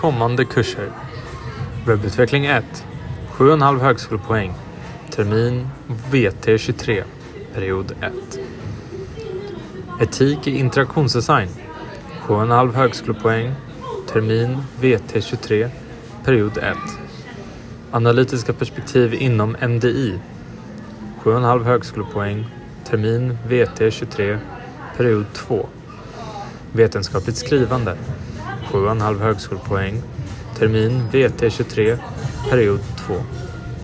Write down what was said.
Kommande kurser. Webbutveckling 1. 7,5 högskolepoäng. Termin VT23. Period 1. Etik i interaktionsdesign. 7,5 högskolepoäng. Termin VT23. Period 1. Analytiska perspektiv inom MDI. 7,5 högskolepoäng. Termin VT23. Period 2. Vetenskapligt skrivande. 7,5 högskolepoäng. Termin VT23. Period 2.